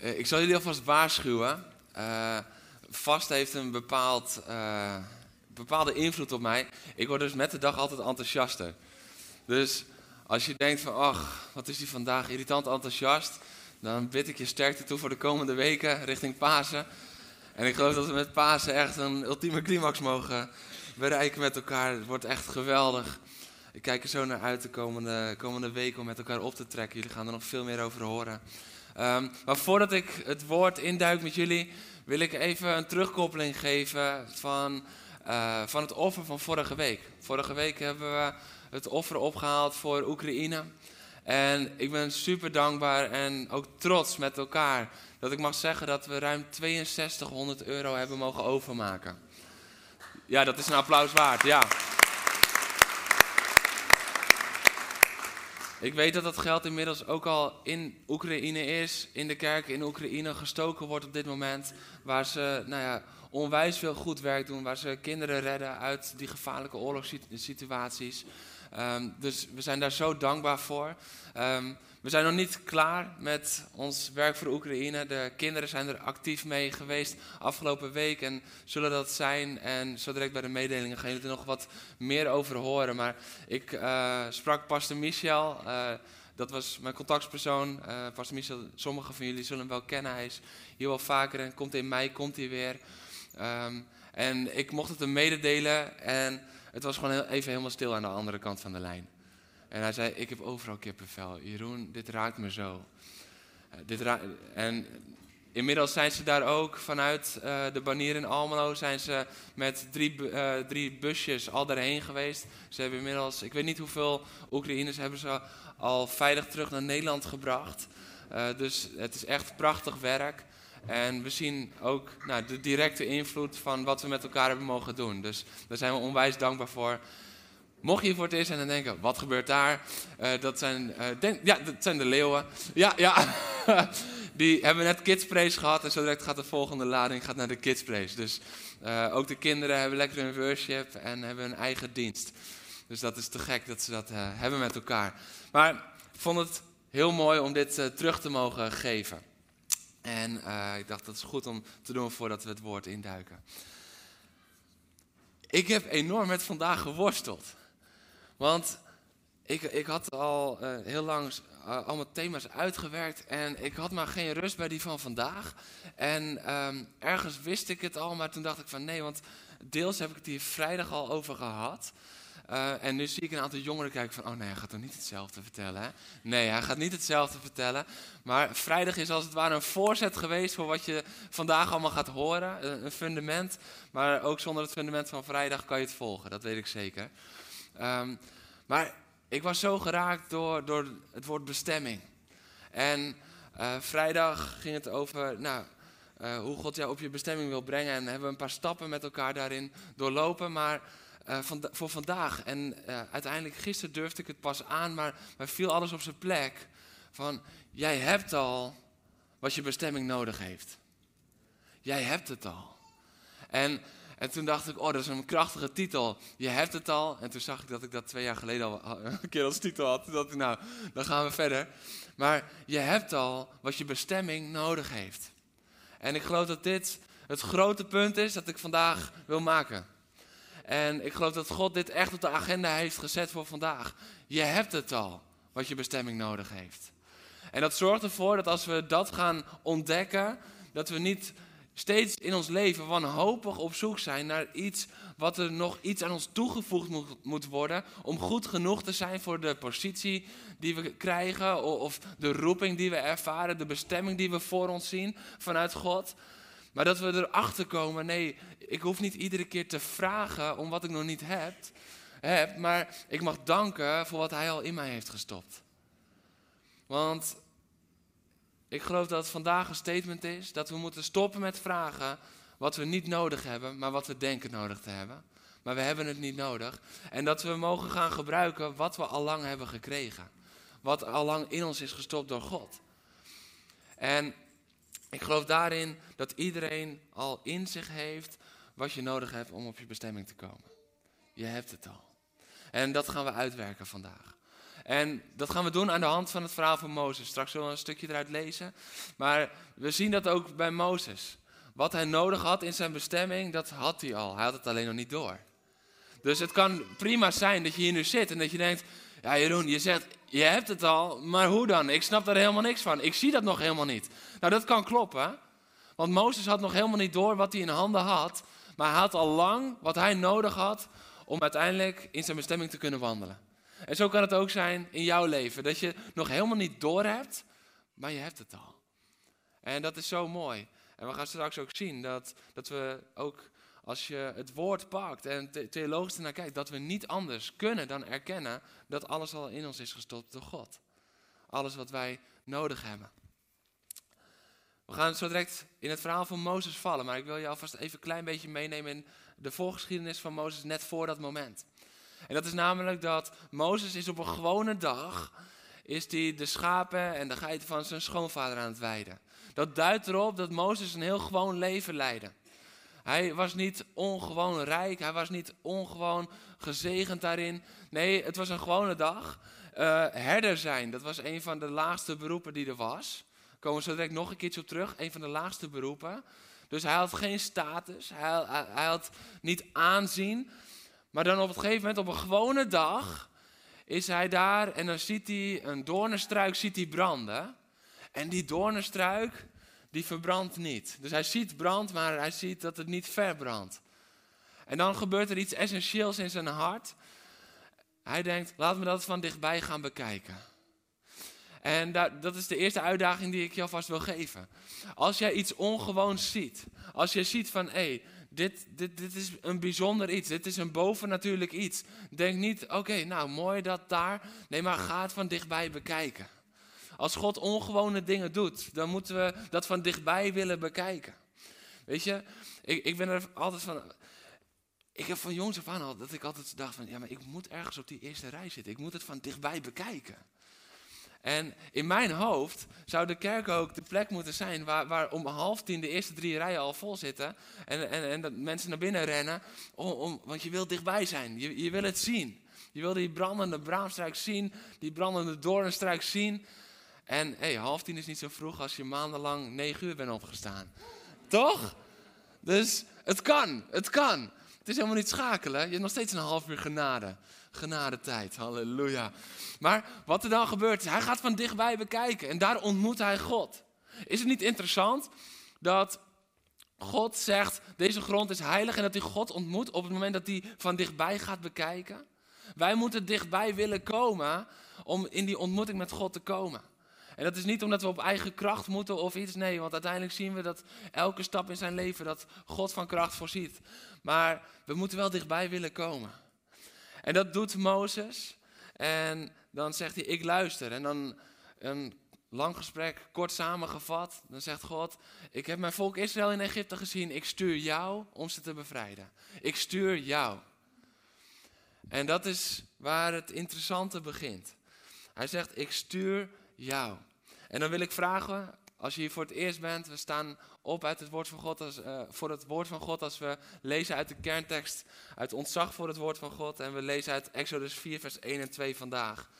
Eh, ik zal jullie alvast waarschuwen. Eh, vast heeft een bepaald, eh, bepaalde invloed op mij. Ik word dus met de dag altijd enthousiaster. Dus als je denkt van, ach, wat is die vandaag irritant enthousiast, dan bid ik je sterkte toe voor de komende weken richting Pasen. En ik geloof dat we met Pasen echt een ultieme climax mogen bereiken met elkaar. Het wordt echt geweldig. Ik kijk er zo naar uit de komende, komende weken om met elkaar op te trekken. Jullie gaan er nog veel meer over horen. Ehm, maar voordat ik het woord induik met jullie, wil ik even een terugkoppeling geven van, eh, van het offer van vorige week. Vorige week hebben we het offer opgehaald voor Oekraïne. En ik ben super dankbaar en ook trots met elkaar dat ik mag zeggen dat we ruim 6200 euro hebben mogen overmaken. Ja, dat is een applaus waard, ja. Ik weet dat dat geld inmiddels ook al in Oekraïne is, in de kerk in Oekraïne gestoken wordt op dit moment. Waar ze nou ja, onwijs veel goed werk doen, waar ze kinderen redden uit die gevaarlijke oorlogssituaties. Um, dus we zijn daar zo dankbaar voor. Um, we zijn nog niet klaar met ons werk voor Oekraïne. De kinderen zijn er actief mee geweest afgelopen week en zullen dat zijn. En zo direct bij de mededelingen gaan jullie er nog wat meer over horen. Maar ik uh, sprak Pastor Michel. Uh, dat was mijn contactpersoon. Uh, Pastor Michel, sommigen van jullie zullen hem wel kennen. Hij is hier wel vaker en komt in mei, komt hij weer. Um, en ik mocht het hem mededelen en het was gewoon even helemaal stil aan de andere kant van de lijn. En hij zei, ik heb overal kippenvel. Jeroen, dit raakt me zo. Uh, dit ra en inmiddels zijn ze daar ook vanuit uh, de banier in Almelo... zijn ze met drie, uh, drie busjes al daarheen geweest. Ze hebben inmiddels, ik weet niet hoeveel Oekraïners... hebben ze al veilig terug naar Nederland gebracht. dus het is echt prachtig werk. En we zien ook nou, de directe invloed van wat we met elkaar hebben mogen doen. Dus daar zijn we onwijs dankbaar voor. Mocht je voor het eerst zijn en denken, wat gebeurt daar? Uh, dat, zijn, denk, ja, dat zijn de leeuwen. Ja, ja. Die hebben net kidspraise gehad en zo direct gaat de volgende lading gaat naar de kidspraise. Dus uh, ook de kinderen hebben lekker hun worship en hebben hun eigen dienst. Dus dat is te gek dat ze dat hebben met elkaar. Maar ik vond het heel mooi om dit terug te mogen geven. En ik dacht dat is goed om te doen voordat we het woord induiken. Ik heb enorm met vandaag geworsteld. Want ik, ik had al uh, heel lang uh, thema's uitgewerkt en ik had maar geen rust bij die van vandaag. En um, ergens wist ik het al, maar toen dacht ik van nee, want deels heb ik het hier vrijdag al over gehad. Uh, en nu zie ik een aantal jongeren kijken van, oh nee, hij gaat toch niet hetzelfde vertellen, hè? Nee, hij gaat niet hetzelfde vertellen. Maar vrijdag is als het ware een voorzet geweest voor wat je vandaag allemaal gaat horen. Een fundament, maar ook zonder het fundament van vrijdag kan je het volgen, dat weet ik zeker. Um, maar ik was zo geraakt door, door het woord bestemming. En uh, vrijdag ging het over nou, hoe God jou op je bestemming wil brengen. En hebben we een paar stappen met elkaar daarin doorlopen. Maar uh, van, voor vandaag, en uiteindelijk gisteren durfde ik het pas aan, maar, maar viel alles op zijn plek. Van, jij hebt al wat je bestemming nodig heeft. Jij hebt het al. En en toen dacht ik, oh, dat is een krachtige titel. Je hebt het al. En toen zag ik dat ik dat twee jaar geleden al een keer als titel had. Toen ik, nou, dan gaan we verder. Maar je hebt al wat je bestemming nodig heeft. En ik geloof dat dit het grote punt is dat ik vandaag wil maken. En ik geloof dat God dit echt op de agenda heeft gezet voor vandaag. Je hebt het al, wat je bestemming nodig heeft. En dat zorgt ervoor dat als we dat gaan ontdekken, dat we niet steeds in ons leven wanhopig op zoek zijn naar iets wat er nog iets aan ons toegevoegd moet, worden om goed genoeg te zijn voor de positie die we krijgen of de roeping die we ervaren, de bestemming die we voor ons zien vanuit God. Maar dat we erachter komen, nee, ik hoef niet iedere keer te vragen om wat ik nog niet heb, maar ik mag danken voor wat Hij al in mij heeft gestopt. Want ik geloof dat het vandaag een statement is dat we moeten stoppen met vragen wat we niet nodig hebben, maar wat we denken nodig te hebben. Maar we hebben het niet nodig. En dat we mogen gaan gebruiken wat we al lang hebben gekregen. Wat al lang in ons is gestopt door God. En ik geloof daarin dat iedereen al in zich heeft wat je nodig hebt om op je bestemming te komen. Je hebt het al. En dat gaan we uitwerken vandaag. En dat gaan we doen aan de hand van het verhaal van Mozes. Straks zullen we een stukje eruit lezen. Maar we zien dat ook bij Mozes. Wat hij nodig had in zijn bestemming, dat had hij al. Hij had het alleen nog niet door. Dus het kan prima zijn dat je hier nu zit en dat je denkt... Ja Jeroen, je zegt, je hebt het al, maar hoe dan? Ik snap daar helemaal niks van. Ik zie dat nog helemaal niet. Nou, dat kan kloppen. Want Mozes had nog helemaal niet door wat hij in handen had. Maar hij had al lang wat hij nodig had om uiteindelijk in zijn bestemming te kunnen wandelen. En zo kan het ook zijn in jouw leven. Dat je nog helemaal niet door hebt, maar je hebt het al. En dat is zo mooi. En we gaan straks ook zien dat, dat we ook als je het woord pakt en theologisch ernaar kijkt, dat we niet anders kunnen dan erkennen dat alles al in ons is gestopt door God. Alles wat wij nodig hebben. We gaan zo direct in het verhaal van Mozes vallen, maar ik wil je alvast even een klein beetje meenemen in de voorgeschiedenis van Mozes net voor dat moment. En dat is namelijk dat Mozes is op een gewone dag, is die de schapen en de geiten van zijn schoonvader aan het weiden. Dat duidt erop dat Mozes een heel gewoon leven leidde. Hij was niet ongewoon rijk, hij was niet ongewoon gezegend daarin. Nee, het was een gewone dag. Uh, herder zijn, dat was een van de laagste beroepen die er was. Daar komen we zo direct nog een keertje op terug. Een van de laagste beroepen. Dus hij had geen status, hij, hij, had niet aanzien. Maar dan op het gegeven moment, op een gewone dag, is hij daar en dan ziet hij een doornenstruik ziet hij branden. En die doornenstruik, die verbrandt niet. Dus hij ziet brand, maar hij ziet dat het niet verbrandt. En dan gebeurt er iets essentieels in zijn hart. Hij denkt, laat me dat van dichtbij gaan bekijken. En dat, is de eerste uitdaging die ik je alvast wil geven. Als jij iets ongewoons ziet, als je ziet van, hé, hey, dit, dit, dit is een bijzonder iets, dit is een bovennatuurlijk iets. Denk niet, oké, nou mooi dat daar. Nee, maar ga het van dichtbij bekijken. Als God ongewone dingen doet, dan moeten we dat van dichtbij willen bekijken. Weet je, ik, ik ben er altijd van. Ik heb van jongs af aan al dat ik altijd dacht van, ja, maar ik moet ergens op die eerste rij zitten. Ik moet het van dichtbij bekijken. En in mijn hoofd zou de kerk ook de plek moeten zijn waar, waar om half tien de eerste drie rijen al vol zitten. En, en, en dat mensen naar binnen rennen, om, om, want je wil dichtbij zijn. Je, je wil het zien. Je wil die brandende braamstruik zien, die brandende doornstruik zien. En hey, half tien is niet zo vroeg als je maandenlang negen uur bent opgestaan. Toch? Dus het kan, het kan. Het is helemaal niet schakelen. Je hebt nog steeds een half uur genade. Genadetijd, halleluja. Maar wat er dan gebeurt, hij gaat van dichtbij bekijken. En daar ontmoet hij God. Is het niet interessant dat God zegt, deze grond is heilig. En dat hij God ontmoet op het moment dat hij van dichtbij gaat bekijken? Wij moeten dichtbij willen komen om in die ontmoeting met God te komen. En dat is niet omdat we op eigen kracht moeten of iets. Nee, want uiteindelijk zien we dat elke stap in zijn leven dat God van kracht voorziet. Maar we moeten wel dichtbij willen komen. En dat doet Mozes. En dan zegt hij, ik luister. En dan een lang gesprek, kort samengevat. Dan zegt God, ik heb mijn volk Israël in Egypte gezien. Ik stuur jou om ze te bevrijden. Ik stuur jou. En dat is waar het interessante begint. Hij zegt, ik stuur jou. En dan wil ik vragen, als je hier voor het eerst bent, we staan op uit het woord van God als, uh, voor het woord van God als we lezen uit de kerntekst, uit ontzag voor het woord van God. En we lezen uit Exodus 4, vers 1 en 2 vandaag.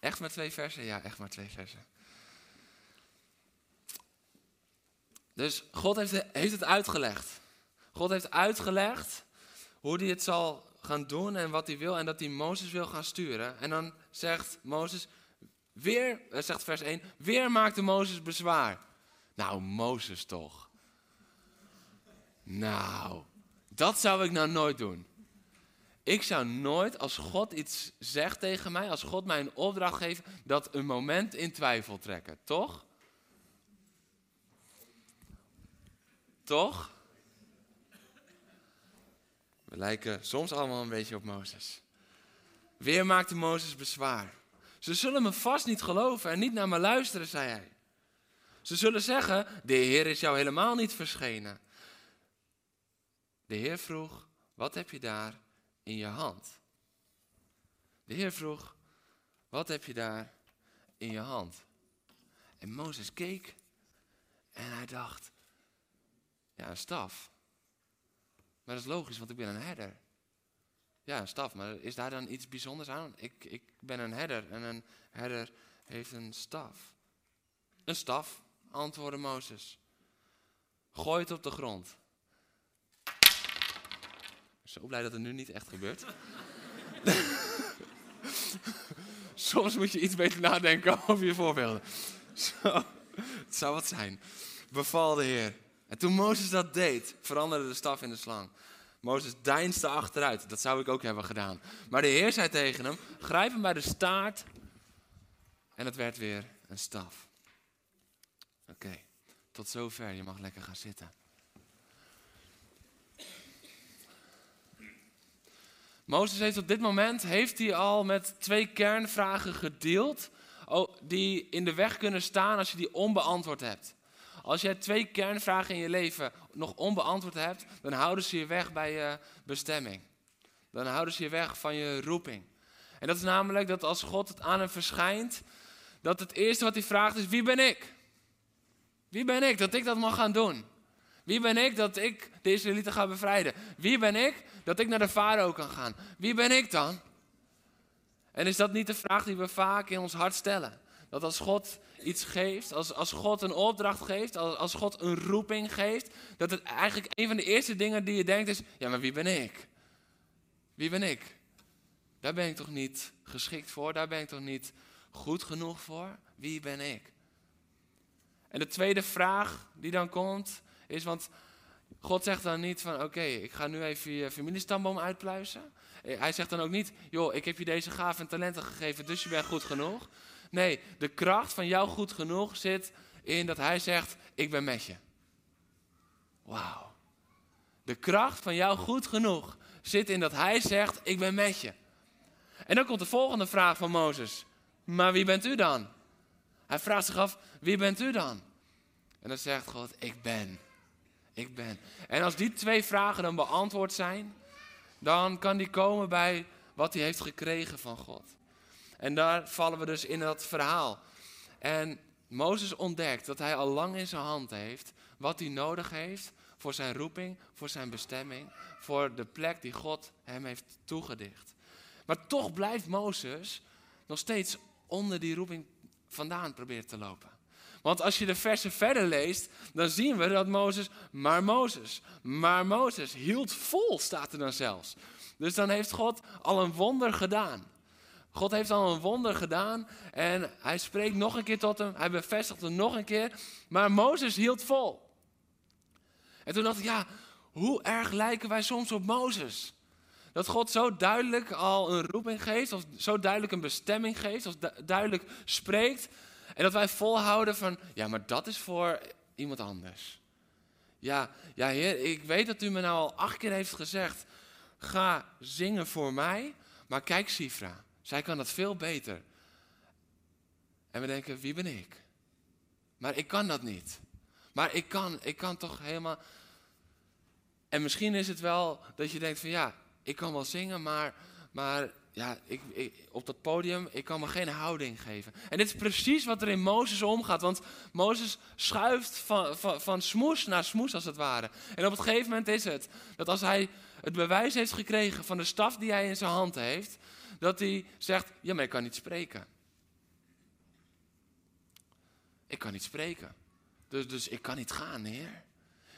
Echt maar twee versen? Ja, echt maar twee versen. Dus God heeft, heeft het uitgelegd. God heeft uitgelegd hoe hij het zal gaan doen en wat hij wil en dat hij Mozes wil gaan sturen. En dan zegt Mozes, weer, zegt vers 1, weer maakte Mozes bezwaar. Nou, Mozes toch. Nou, dat zou ik nou nooit doen. Ik zou nooit, als God iets zegt tegen mij, als God mij een opdracht geeft, dat een moment in twijfel trekken, toch? Toch? We lijken soms allemaal een beetje op Mozes. Weer maakte Mozes bezwaar. Ze zullen me vast niet geloven en niet naar me luisteren, zei hij. Ze zullen zeggen, de Heer is jou helemaal niet verschenen. De Heer vroeg, wat heb je daar in je hand? De Heer vroeg, wat heb je daar in je hand? En Mozes keek en hij dacht, ja, een staf. Maar dat is logisch, want ik ben een herder. Ja, een staf, maar is daar dan iets bijzonders aan? Ik, ik ben een herder en een herder heeft een staf. Een staf, antwoordde Mozes. Gooi het op de grond. Zo blij dat het nu niet echt gebeurt. Soms moet je iets beter nadenken over je voorbeelden. Zo, het zou wat zijn. Beval de Heer. En toen Mozes dat deed, veranderde de staf in de slang. Mozes deinsde achteruit. Dat zou ik ook hebben gedaan. Maar de Heer zei tegen hem: Grijp hem bij de staart. En het werd weer een staf. Oké, tot zover. Je mag lekker gaan zitten. Mozes heeft op dit moment heeft hij al met twee kernvragen gedeeld. Oh, die in de weg kunnen staan als je die onbeantwoord hebt. Als jij twee kernvragen in je leven nog onbeantwoord hebt, dan houden ze je weg bij je bestemming. Dan houden ze je weg van je roeping. En dat is namelijk dat als God het aan hem verschijnt, dat het eerste wat hij vraagt is: wie ben ik? Wie ben ik dat ik dat mag gaan doen? Wie ben ik dat ik de Israëlieten ga bevrijden? Wie ben ik dat ik naar de farao kan gaan? Wie ben ik dan? En is dat niet de vraag die we vaak in ons hart stellen? Dat als God iets geeft, als, als God een opdracht geeft, als, als God een roeping geeft, dat het eigenlijk een van de eerste dingen die je denkt is, ja maar wie ben ik? Wie ben ik? Daar ben ik toch niet geschikt voor, daar ben ik toch niet goed genoeg voor? Wie ben ik? En de tweede vraag die dan komt, is want God zegt dan niet van oké, ik ga nu even je familiestamboom uitpluizen. Hij zegt dan ook niet, joh, ik heb je deze gaven en talenten gegeven, dus je bent goed genoeg. Nee, de kracht van jou goed genoeg zit in dat hij zegt: Ik ben met je. Wauw. De kracht van jou goed genoeg zit in dat hij zegt: Ik ben met je. En dan komt de volgende vraag van Mozes: Maar wie bent u dan? Hij vraagt zich af: Wie bent u dan? En dan zegt God: Ik ben. Ik ben. En als die twee vragen dan beantwoord zijn, dan kan die komen bij wat hij heeft gekregen van God. En daar vallen we dus in dat verhaal. En Mozes ontdekt dat hij al lang in zijn hand heeft wat hij nodig heeft voor zijn roeping, voor zijn bestemming, voor de plek die God hem heeft toegedicht. Maar toch blijft Mozes nog steeds onder die roeping vandaan proberen te lopen. Want als je de versen verder leest, dan zien we dat Mozes, maar Mozes, maar Mozes hield vol, staat er dan zelfs. Dus dan heeft God al een wonder gedaan. God heeft al een wonder gedaan en hij spreekt nog een keer tot hem. Hij bevestigt het nog een keer. Maar Mozes hield vol. En toen dacht ik, ja, hoe erg lijken wij soms op Mozes? Dat God zo duidelijk al een roeping geeft, of zo duidelijk een bestemming geeft, of duidelijk spreekt. En dat wij volhouden van, ja, maar dat is voor iemand anders. Ja, ja, Heer, ik weet dat u me nou al acht keer heeft gezegd, ga zingen voor mij, maar kijk Sifra. Zij kan dat veel beter. En we denken, wie ben ik? Maar ik kan dat niet. Maar ik kan, ik kan toch helemaal. En misschien is het wel dat je denkt van ja, ik kan wel zingen, maar, maar ja, ik, op dat podium, ik kan me geen houding geven. En dit is precies wat er in Mozes omgaat. Want Mozes schuift van, van, van smoes naar smoes als het ware. En op het gegeven moment is het dat als hij het bewijs heeft gekregen van de staf die hij in zijn hand heeft, dat hij zegt, ja maar ik kan niet spreken. Ik kan niet spreken. Dus, dus ik kan niet gaan, heer.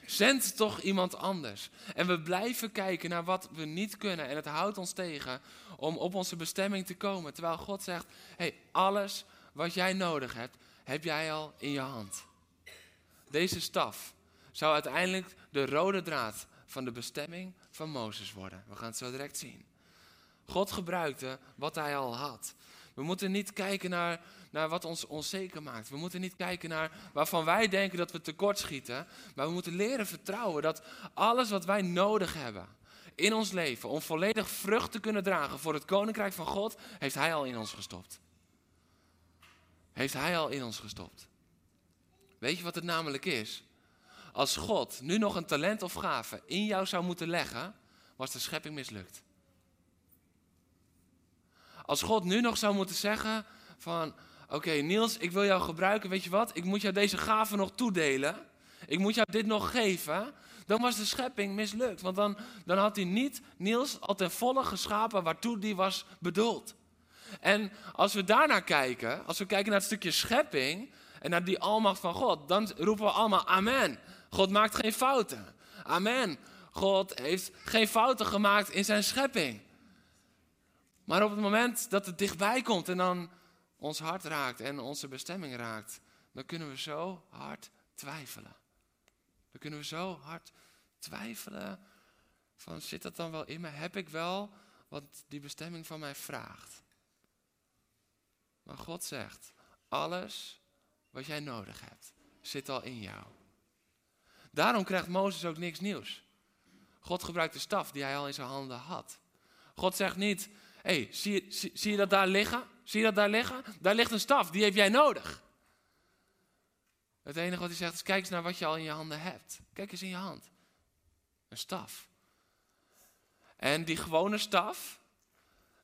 Zend toch iemand anders. En we blijven kijken naar wat we niet kunnen. En het houdt ons tegen om op onze bestemming te komen. Terwijl God zegt, hey, alles wat jij nodig hebt, heb jij al in je hand. Deze staf zou uiteindelijk de rode draad van de bestemming van Mozes worden. We gaan het zo direct zien. God gebruikte wat hij al had. We moeten niet kijken naar, naar wat ons onzeker maakt. We moeten niet kijken naar waarvan wij denken dat we tekortschieten. Maar we moeten leren vertrouwen dat alles wat wij nodig hebben in ons leven om volledig vrucht te kunnen dragen voor het koninkrijk van God, heeft Hij al in ons gestopt. heeft Hij al in ons gestopt. Weet je wat het namelijk is? Als God nu nog een talent of gave in jou zou moeten leggen, was de schepping mislukt. Als God nu nog zou moeten zeggen van, oké Niels, ik wil jou gebruiken, weet je wat? Ik moet jou deze gave nog toedelen. Ik moet jou dit nog geven. Dan was de schepping mislukt. Want dan, dan had hij niet Niels al ten volle geschapen waartoe die was bedoeld. En als we daarnaar kijken, als we kijken naar het stukje schepping en naar die almacht van God, dan roepen we allemaal amen. God maakt geen fouten. Amen. God heeft geen fouten gemaakt in zijn schepping. Maar op het moment dat het dichtbij komt en dan ons hart raakt en onze bestemming raakt, dan kunnen we zo hard twijfelen. Dan kunnen we zo hard twijfelen van zit dat dan wel in me? Heb ik wel wat die bestemming van mij vraagt? Maar God zegt, alles wat jij nodig hebt, zit al in jou. Daarom krijgt Mozes ook niks nieuws. God gebruikt de staf die hij al in zijn handen had. God zegt niet, hey, zie, zie, zie je dat daar liggen? Zie je dat daar liggen? Daar ligt een staf, die heb jij nodig. Het enige wat hij zegt is, kijk eens naar wat je al in je handen hebt. Kijk eens in je hand. Een staf. En die gewone staf,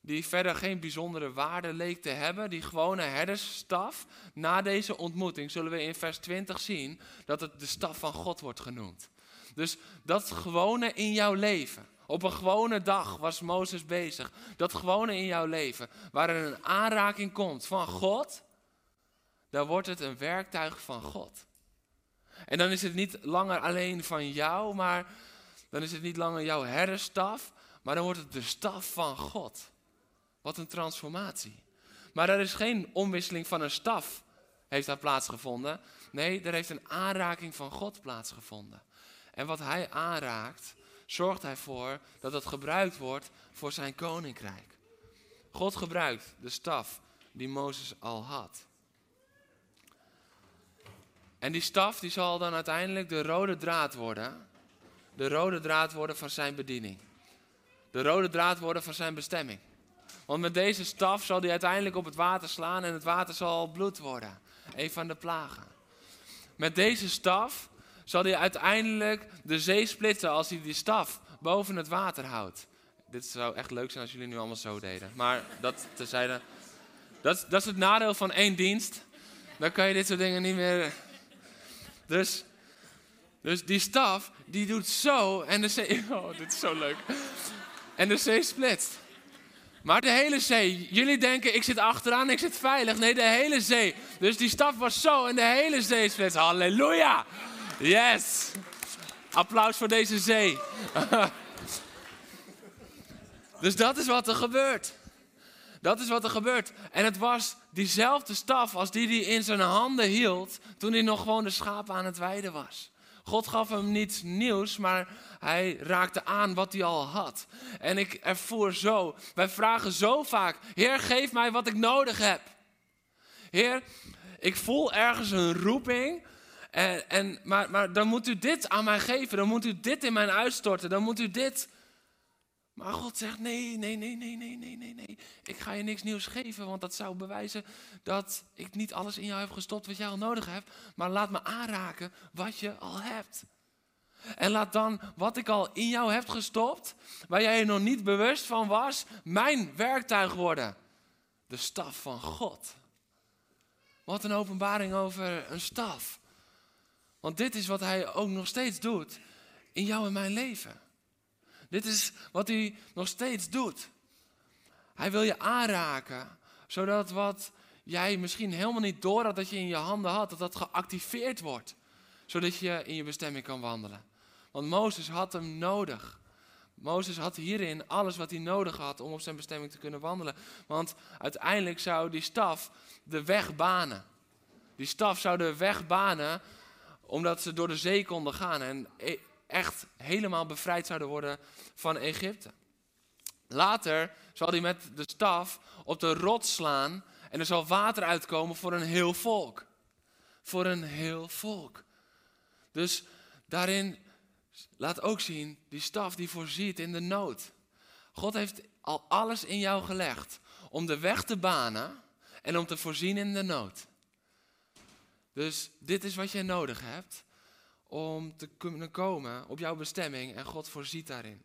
die verder geen bijzondere waarde leek te hebben, die gewone herdersstaf, na deze ontmoeting zullen we in vers 20 zien dat het de staf van God wordt genoemd. Dus dat gewone in jouw leven, op een gewone dag was Mozes bezig, dat gewone in jouw leven, waar er een aanraking komt van God, dan wordt het een werktuig van God. En dan is het niet langer alleen van jou, maar dan is het niet langer jouw herderstaf, maar dan wordt het de staf van God. Wat een transformatie. Maar er is geen omwisseling van een staf, heeft daar plaatsgevonden. Nee, er heeft een aanraking van God plaatsgevonden. En wat hij aanraakt, zorgt hij voor dat het gebruikt wordt voor zijn koninkrijk. God gebruikt de staf die Mozes al had. En die staf die zal dan uiteindelijk de rode draad worden. De rode draad worden van zijn bediening. De rode draad worden van zijn bestemming. Want met deze staf zal hij uiteindelijk op het water slaan en het water zal bloed worden. Een van de plagen. Met deze staf zal hij uiteindelijk de zee splitsen als hij die staf boven het water houdt. Dit zou echt leuk zijn als jullie nu allemaal zo deden. Maar dat terzijde. Dat, dat is het nadeel van één dienst. Dan kan je dit soort dingen niet meer. Dus, dus die staf, die doet zo en de zee. Oh, dit is zo leuk. En de zee splitst. Maar de hele zee, jullie denken ik zit achteraan, ik zit veilig. Nee, de hele zee. Dus die staf was zo en de hele zee splitst. Halleluja! Yes! Applaus voor deze zee. dus dat is wat er gebeurt. Dat is wat er gebeurt. En het was diezelfde staf als die hij in zijn handen hield toen hij nog gewoon de schapen aan het weiden was. God gaf hem niets nieuws, maar hij raakte aan wat hij al had. En ik ervoer zo, wij vragen zo vaak, Heer, geef mij wat ik nodig heb. Heer, ik voel ergens een roeping, en, en, maar, maar dan moet u dit aan mij geven, dan moet u dit in mij uitstorten, dan moet u dit. Maar God zegt: nee, nee, nee, nee, nee, nee, nee, nee. Ik ga je niks nieuws geven, want dat zou bewijzen dat ik niet alles in jou heb gestopt wat jij al nodig hebt. Maar laat me aanraken wat je al hebt. En laat dan wat ik al in jou heb gestopt, waar jij je nog niet bewust van was, mijn werktuig worden. De staf van God. Wat een openbaring over een staf. Want dit is wat hij ook nog steeds doet in jou en mijn leven. Dit is wat hij nog steeds doet. Hij wil je aanraken, zodat wat jij misschien helemaal niet door had dat je in je handen had, dat dat geactiveerd wordt. Zodat je in je bestemming kan wandelen. Want Mozes had hem nodig. Mozes had hierin alles wat hij nodig had om op zijn bestemming te kunnen wandelen. Want uiteindelijk zou die staf de weg banen. Die staf zou de weg banen omdat ze door de zee konden gaan en e- echt helemaal bevrijd zouden worden van Egypte. Later zal hij met de staf op de rots slaan en er zal water uitkomen voor een heel volk. Voor een heel volk. Dus daarin laat ook zien, die staf die voorziet in de nood. God heeft al alles in jou gelegd om de weg te banen en om te voorzien in de nood. Dus dit is wat jij nodig hebt om te kunnen komen op jouw bestemming en God voorziet daarin.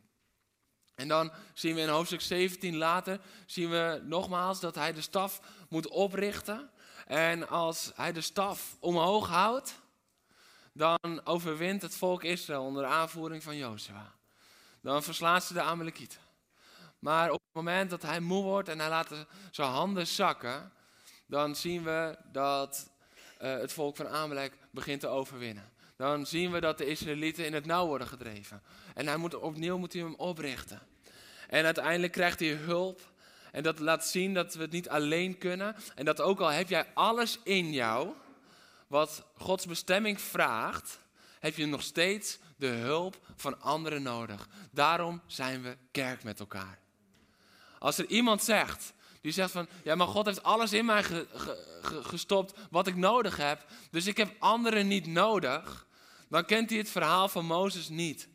En dan zien we in hoofdstuk 17 later, zien we nogmaals dat hij de staf moet oprichten. En als hij de staf omhoog houdt, dan overwint het volk Israël onder aanvoering van Jozua. Dan verslaat ze de Amalekieten. Maar op het moment dat hij moe wordt en hij laat zijn handen zakken, dan zien we dat het volk van Amalek begint te overwinnen. Dan zien we dat de Israëlieten in het nauw worden gedreven. En hij moet, opnieuw moet hij hem oprichten. En uiteindelijk krijgt hij hulp. En dat laat zien dat we het niet alleen kunnen. En dat ook al heb jij alles in jou, wat Gods bestemming vraagt, heb je nog steeds de hulp van anderen nodig. Daarom zijn we kerk met elkaar. Als er iemand zegt, die zegt van, ja maar God heeft alles in mij gestopt wat ik nodig heb, dus ik heb anderen niet nodig, dan kent hij het verhaal van Mozes niet.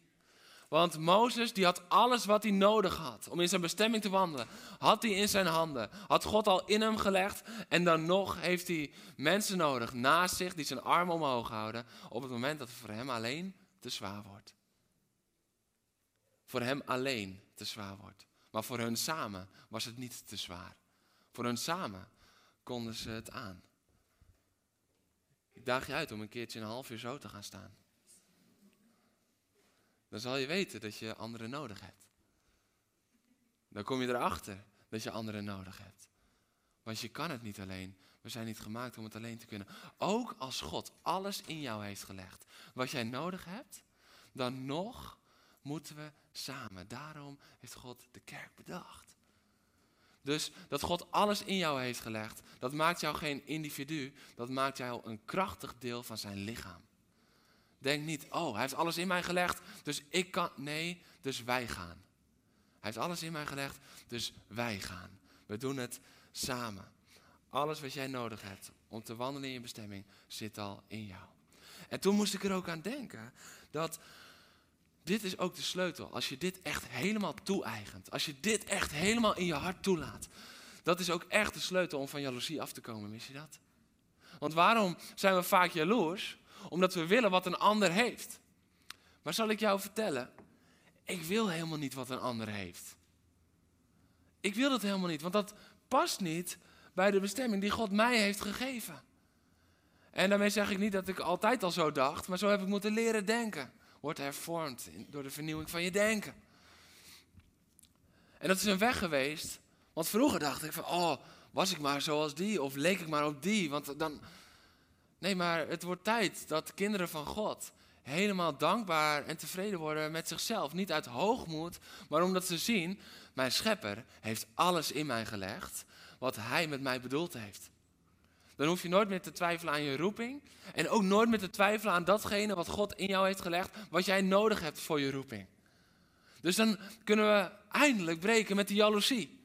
Want Mozes die had alles wat hij nodig had om in zijn bestemming te wandelen. Had hij in zijn handen. Had God al in hem gelegd. En dan nog heeft hij mensen nodig naast zich die zijn armen omhoog houden. Op het moment dat het voor hem alleen te zwaar wordt. Voor hem alleen te zwaar wordt. Maar voor hun samen was het niet te zwaar. Voor hun samen konden ze het aan. Ik daag je uit om een keertje een half uur zo te gaan staan. Dan zal je weten dat je anderen nodig hebt. Dan kom je erachter dat je anderen nodig hebt. Want je kan het niet alleen. We zijn niet gemaakt om het alleen te kunnen. Ook als God alles in jou heeft gelegd wat jij nodig hebt, dan nog moeten we samen. Daarom heeft God de kerk bedacht. Dus dat God alles in jou heeft gelegd, dat maakt jou geen individu, dat maakt jou een krachtig deel van zijn lichaam. Denk niet, oh, hij heeft alles in mij gelegd, dus ik kan. Nee, dus wij gaan. Hij heeft alles in mij gelegd, dus wij gaan. We doen het samen. Alles wat jij nodig hebt om te wandelen in je bestemming zit al in jou. En toen moest ik er ook aan denken dat dit is ook de sleutel. Als je dit echt helemaal toe-eigent, als je dit echt helemaal in je hart toelaat, dat is ook echt de sleutel om van jaloezie af te komen, wist je dat? Want waarom zijn we vaak jaloers? Omdat we willen wat een ander heeft. Maar zal ik jou vertellen, ik wil helemaal niet wat een ander heeft. Ik wil dat helemaal niet, want dat past niet bij de bestemming die God mij heeft gegeven. En daarmee zeg ik niet dat ik altijd al zo dacht, maar zo heb ik moeten leren denken. Wordt hervormd door de vernieuwing van je denken. En dat is een weg geweest, want vroeger dacht ik van, oh, was ik maar zoals die of leek ik maar op die, want dan... Nee, maar het wordt tijd dat kinderen van God helemaal dankbaar en tevreden worden met zichzelf. Niet uit hoogmoed, maar omdat ze zien, mijn schepper heeft alles in mij gelegd wat hij met mij bedoeld heeft. Dan hoef je nooit meer te twijfelen aan je roeping. En ook nooit meer te twijfelen aan datgene wat God in jou heeft gelegd, wat jij nodig hebt voor je roeping. Dus dan kunnen we eindelijk breken met die jaloezie.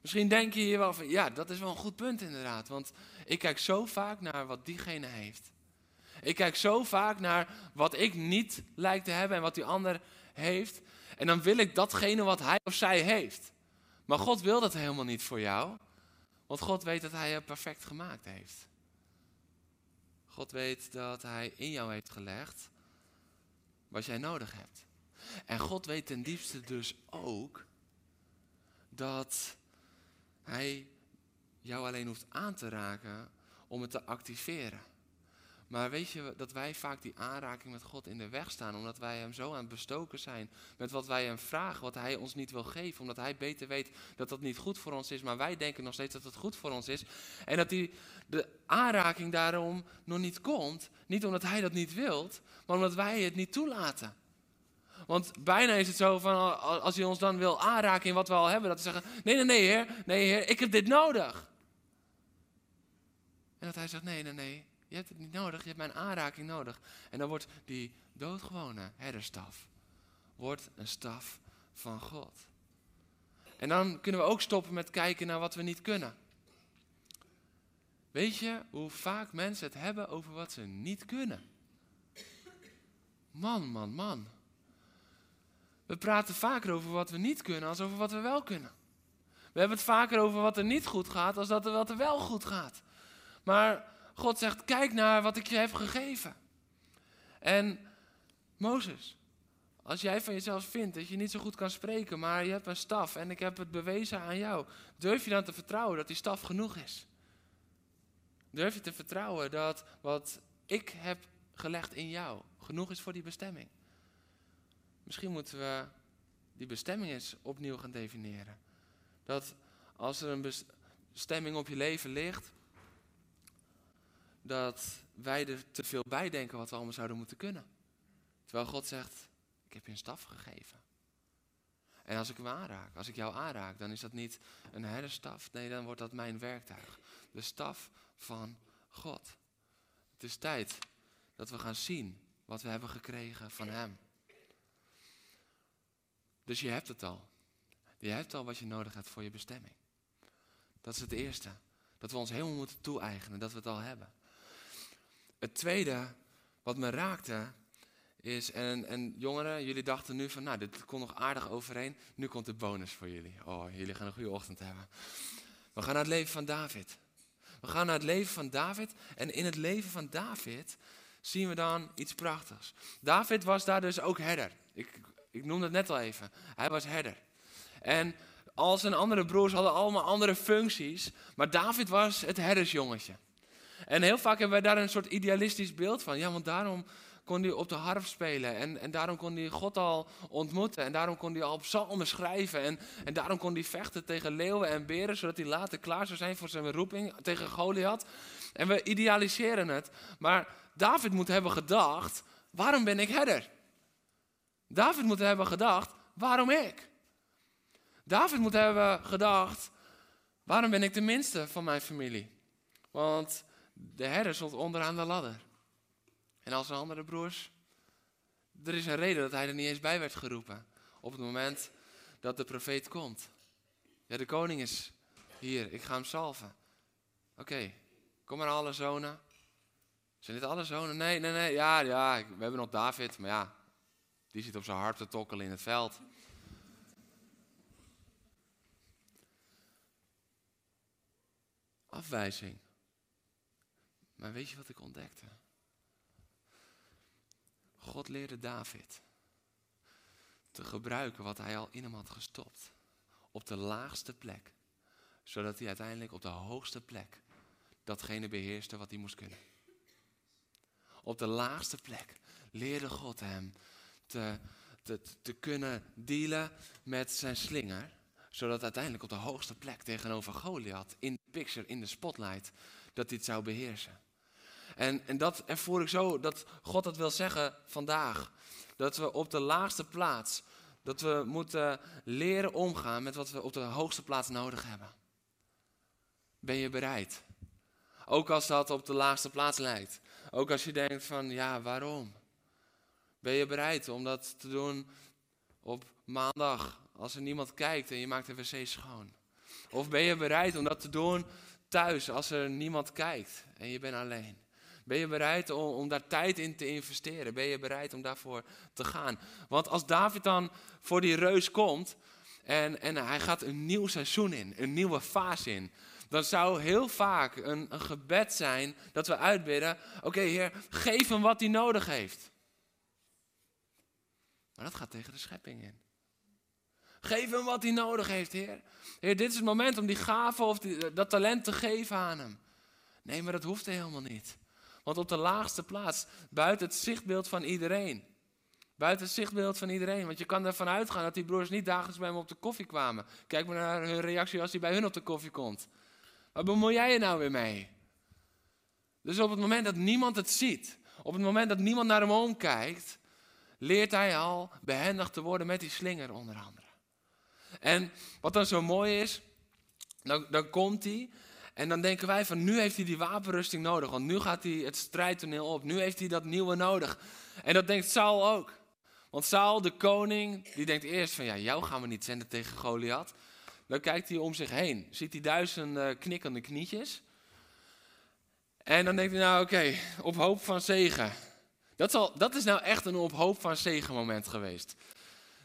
Misschien denk je hier wel van, ja, dat is wel een goed punt inderdaad. Want ik kijk zo vaak naar wat diegene heeft. Ik kijk zo vaak naar wat ik niet lijkt te hebben en wat die ander heeft. En dan wil ik datgene wat hij of zij heeft. Maar God wil dat helemaal niet voor jou. Want God weet dat hij je perfect gemaakt heeft. God weet dat hij in jou heeft gelegd wat jij nodig hebt. En God weet ten diepste dus ook dat hij jou alleen hoeft aan te raken om het te activeren. Maar weet je dat wij vaak die aanraking met God in de weg staan, omdat wij Hem zo aan het bestoken zijn met wat wij Hem vragen, wat Hij ons niet wil geven, omdat Hij beter weet dat dat niet goed voor ons is, maar wij denken nog steeds dat het goed voor ons is. En dat die, de aanraking daarom nog niet komt, niet omdat Hij dat niet wilt, maar omdat wij het niet toelaten. Want bijna is het zo van, als hij ons dan wil aanraken in wat we al hebben, dat we zeggen, nee, nee, nee, heer, nee, heer, ik heb dit nodig. En dat hij zegt, nee, nee, nee, je hebt het niet nodig, je hebt mijn aanraking nodig. En dan wordt die doodgewone herderstaf, wordt een staf van God. En dan kunnen we ook stoppen met kijken naar wat we niet kunnen. Weet je hoe vaak mensen het hebben over wat ze niet kunnen? Man, man, man. We praten vaker over wat we niet kunnen als over wat we wel kunnen. We hebben het vaker over wat er niet goed gaat als dat er wat er wel goed gaat. Maar God zegt, kijk naar wat ik je heb gegeven. En Mozes, als jij van jezelf vindt dat je niet zo goed kan spreken, maar je hebt een staf en ik heb het bewezen aan jou, durf je dan te vertrouwen dat die staf genoeg is? Durf je te vertrouwen dat wat ik heb gelegd in jou genoeg is voor die bestemming? Misschien moeten we die bestemming eens opnieuw gaan definiëren. Dat als er een bestemming op je leven ligt, dat wij er te veel bij denken wat we allemaal zouden moeten kunnen. Terwijl God zegt, ik heb je een staf gegeven. En als ik hem aanraak, als ik jou aanraak, dan is dat niet een herderstaf. Nee, dan wordt dat mijn werktuig. De staf van God. Het is tijd dat we gaan zien wat we hebben gekregen van Hem. Dus je hebt het al. Je hebt al wat je nodig hebt voor je bestemming. Dat is het eerste. Dat we ons helemaal moeten toe-eigenen, dat we het al hebben. Het tweede, wat me raakte, is, en, en jongeren, jullie dachten nu van, nou, dit komt nog aardig overeen. Nu komt de bonus voor jullie. Oh, jullie gaan een goede ochtend hebben. We gaan naar het leven van David. We gaan naar het leven van David. En in het leven van David zien we dan iets prachtigs. David was daar dus ook herder. Ik, ik noemde het net al even. Hij was herder. En al zijn andere broers hadden allemaal andere functies. Maar David was het herdersjongetje. En heel vaak hebben wij daar een soort idealistisch beeld van. Ja, want daarom kon hij op de harp spelen. En, en daarom kon hij God al ontmoeten. En daarom kon hij al psalmen schrijven. En, en daarom kon hij vechten tegen leeuwen en beren. Zodat hij later klaar zou zijn voor zijn roeping tegen Goliath. En we idealiseren het. Maar David moet hebben gedacht, waarom ben ik herder? David moet hebben gedacht, waarom ik? David moet hebben gedacht, waarom ben ik de minste van mijn familie? Want de herder stond onderaan de ladder. En als zijn andere broers, er is een reden dat hij er niet eens bij werd geroepen. Op het moment dat de profeet komt. Ja, de koning is hier, ik ga hem salven. Oké, kom maar alle zonen. Zijn dit alle zonen? Nee, nee, nee. Ja, ja, we hebben nog David, maar ja, die zit op zijn hart te tokkelen in het veld. Afwijzing. Maar weet je wat ik ontdekte? God leerde David te gebruiken wat hij al in hem had gestopt. Op de laagste plek. Zodat hij uiteindelijk op de hoogste plek datgene beheerste wat hij moest kunnen. Op de laagste plek leerde God hem te, te, te kunnen dealen met zijn slinger. Zodat uiteindelijk op de hoogste plek tegenover Goliath, in de picture, in de spotlight, dat het zou beheersen. En, en dat ervoor ik zo, dat God dat wil zeggen vandaag. Dat we op de laagste plaats, dat we moeten leren omgaan met wat we op de hoogste plaats nodig hebben. Ben je bereid? Ook als dat op de laagste plaats lijkt. Ook als je denkt van, ja, waarom? Ben je bereid om dat te doen op maandag, als er niemand kijkt en je maakt de wc schoon? Of ben je bereid om dat te doen thuis, als er niemand kijkt en je bent alleen? Ben je bereid om, daar tijd in te investeren? Ben je bereid om daarvoor te gaan? Want als David dan voor die reus komt en, en hij gaat een nieuw seizoen in, een nieuwe fase in, dan zou heel vaak een, een gebed zijn dat we uitbidden: Oké, Heer, geef hem wat hij nodig heeft. Maar dat gaat tegen de schepping in. Geef hem wat hij nodig heeft, Heer. Heer, dit is het moment om die gave of die, dat talent te geven aan hem. Nee, maar dat hoeft helemaal niet. Want op de laagste plaats, buiten het zichtbeeld van iedereen. Buiten het zichtbeeld van iedereen. Want je kan ervan uitgaan dat die broers niet dagelijks bij hem op de koffie kwamen. Kijk maar naar hun reactie als hij bij hun op de koffie komt. Waar bemoei jij je nou weer mee? Dus op het moment dat niemand het ziet, op het moment dat niemand naar hem omkijkt, leert hij al behendig te worden met die slinger onder andere. En wat dan zo mooi is, dan, dan komt hij en dan denken wij van nu heeft hij die wapenrusting nodig, want nu gaat hij het strijdtoneel op, nu heeft hij dat nieuwe nodig. En dat denkt Saul ook. Want Saul, de koning, die denkt eerst van ja, jou gaan we niet zenden tegen Goliath. Dan kijkt hij om zich heen, ziet hij duizend knikkende knietjes. En dan denkt hij nou oké, op hoop van zegen. Dat, zal, dat is nou echt een op hoop van zegen moment geweest.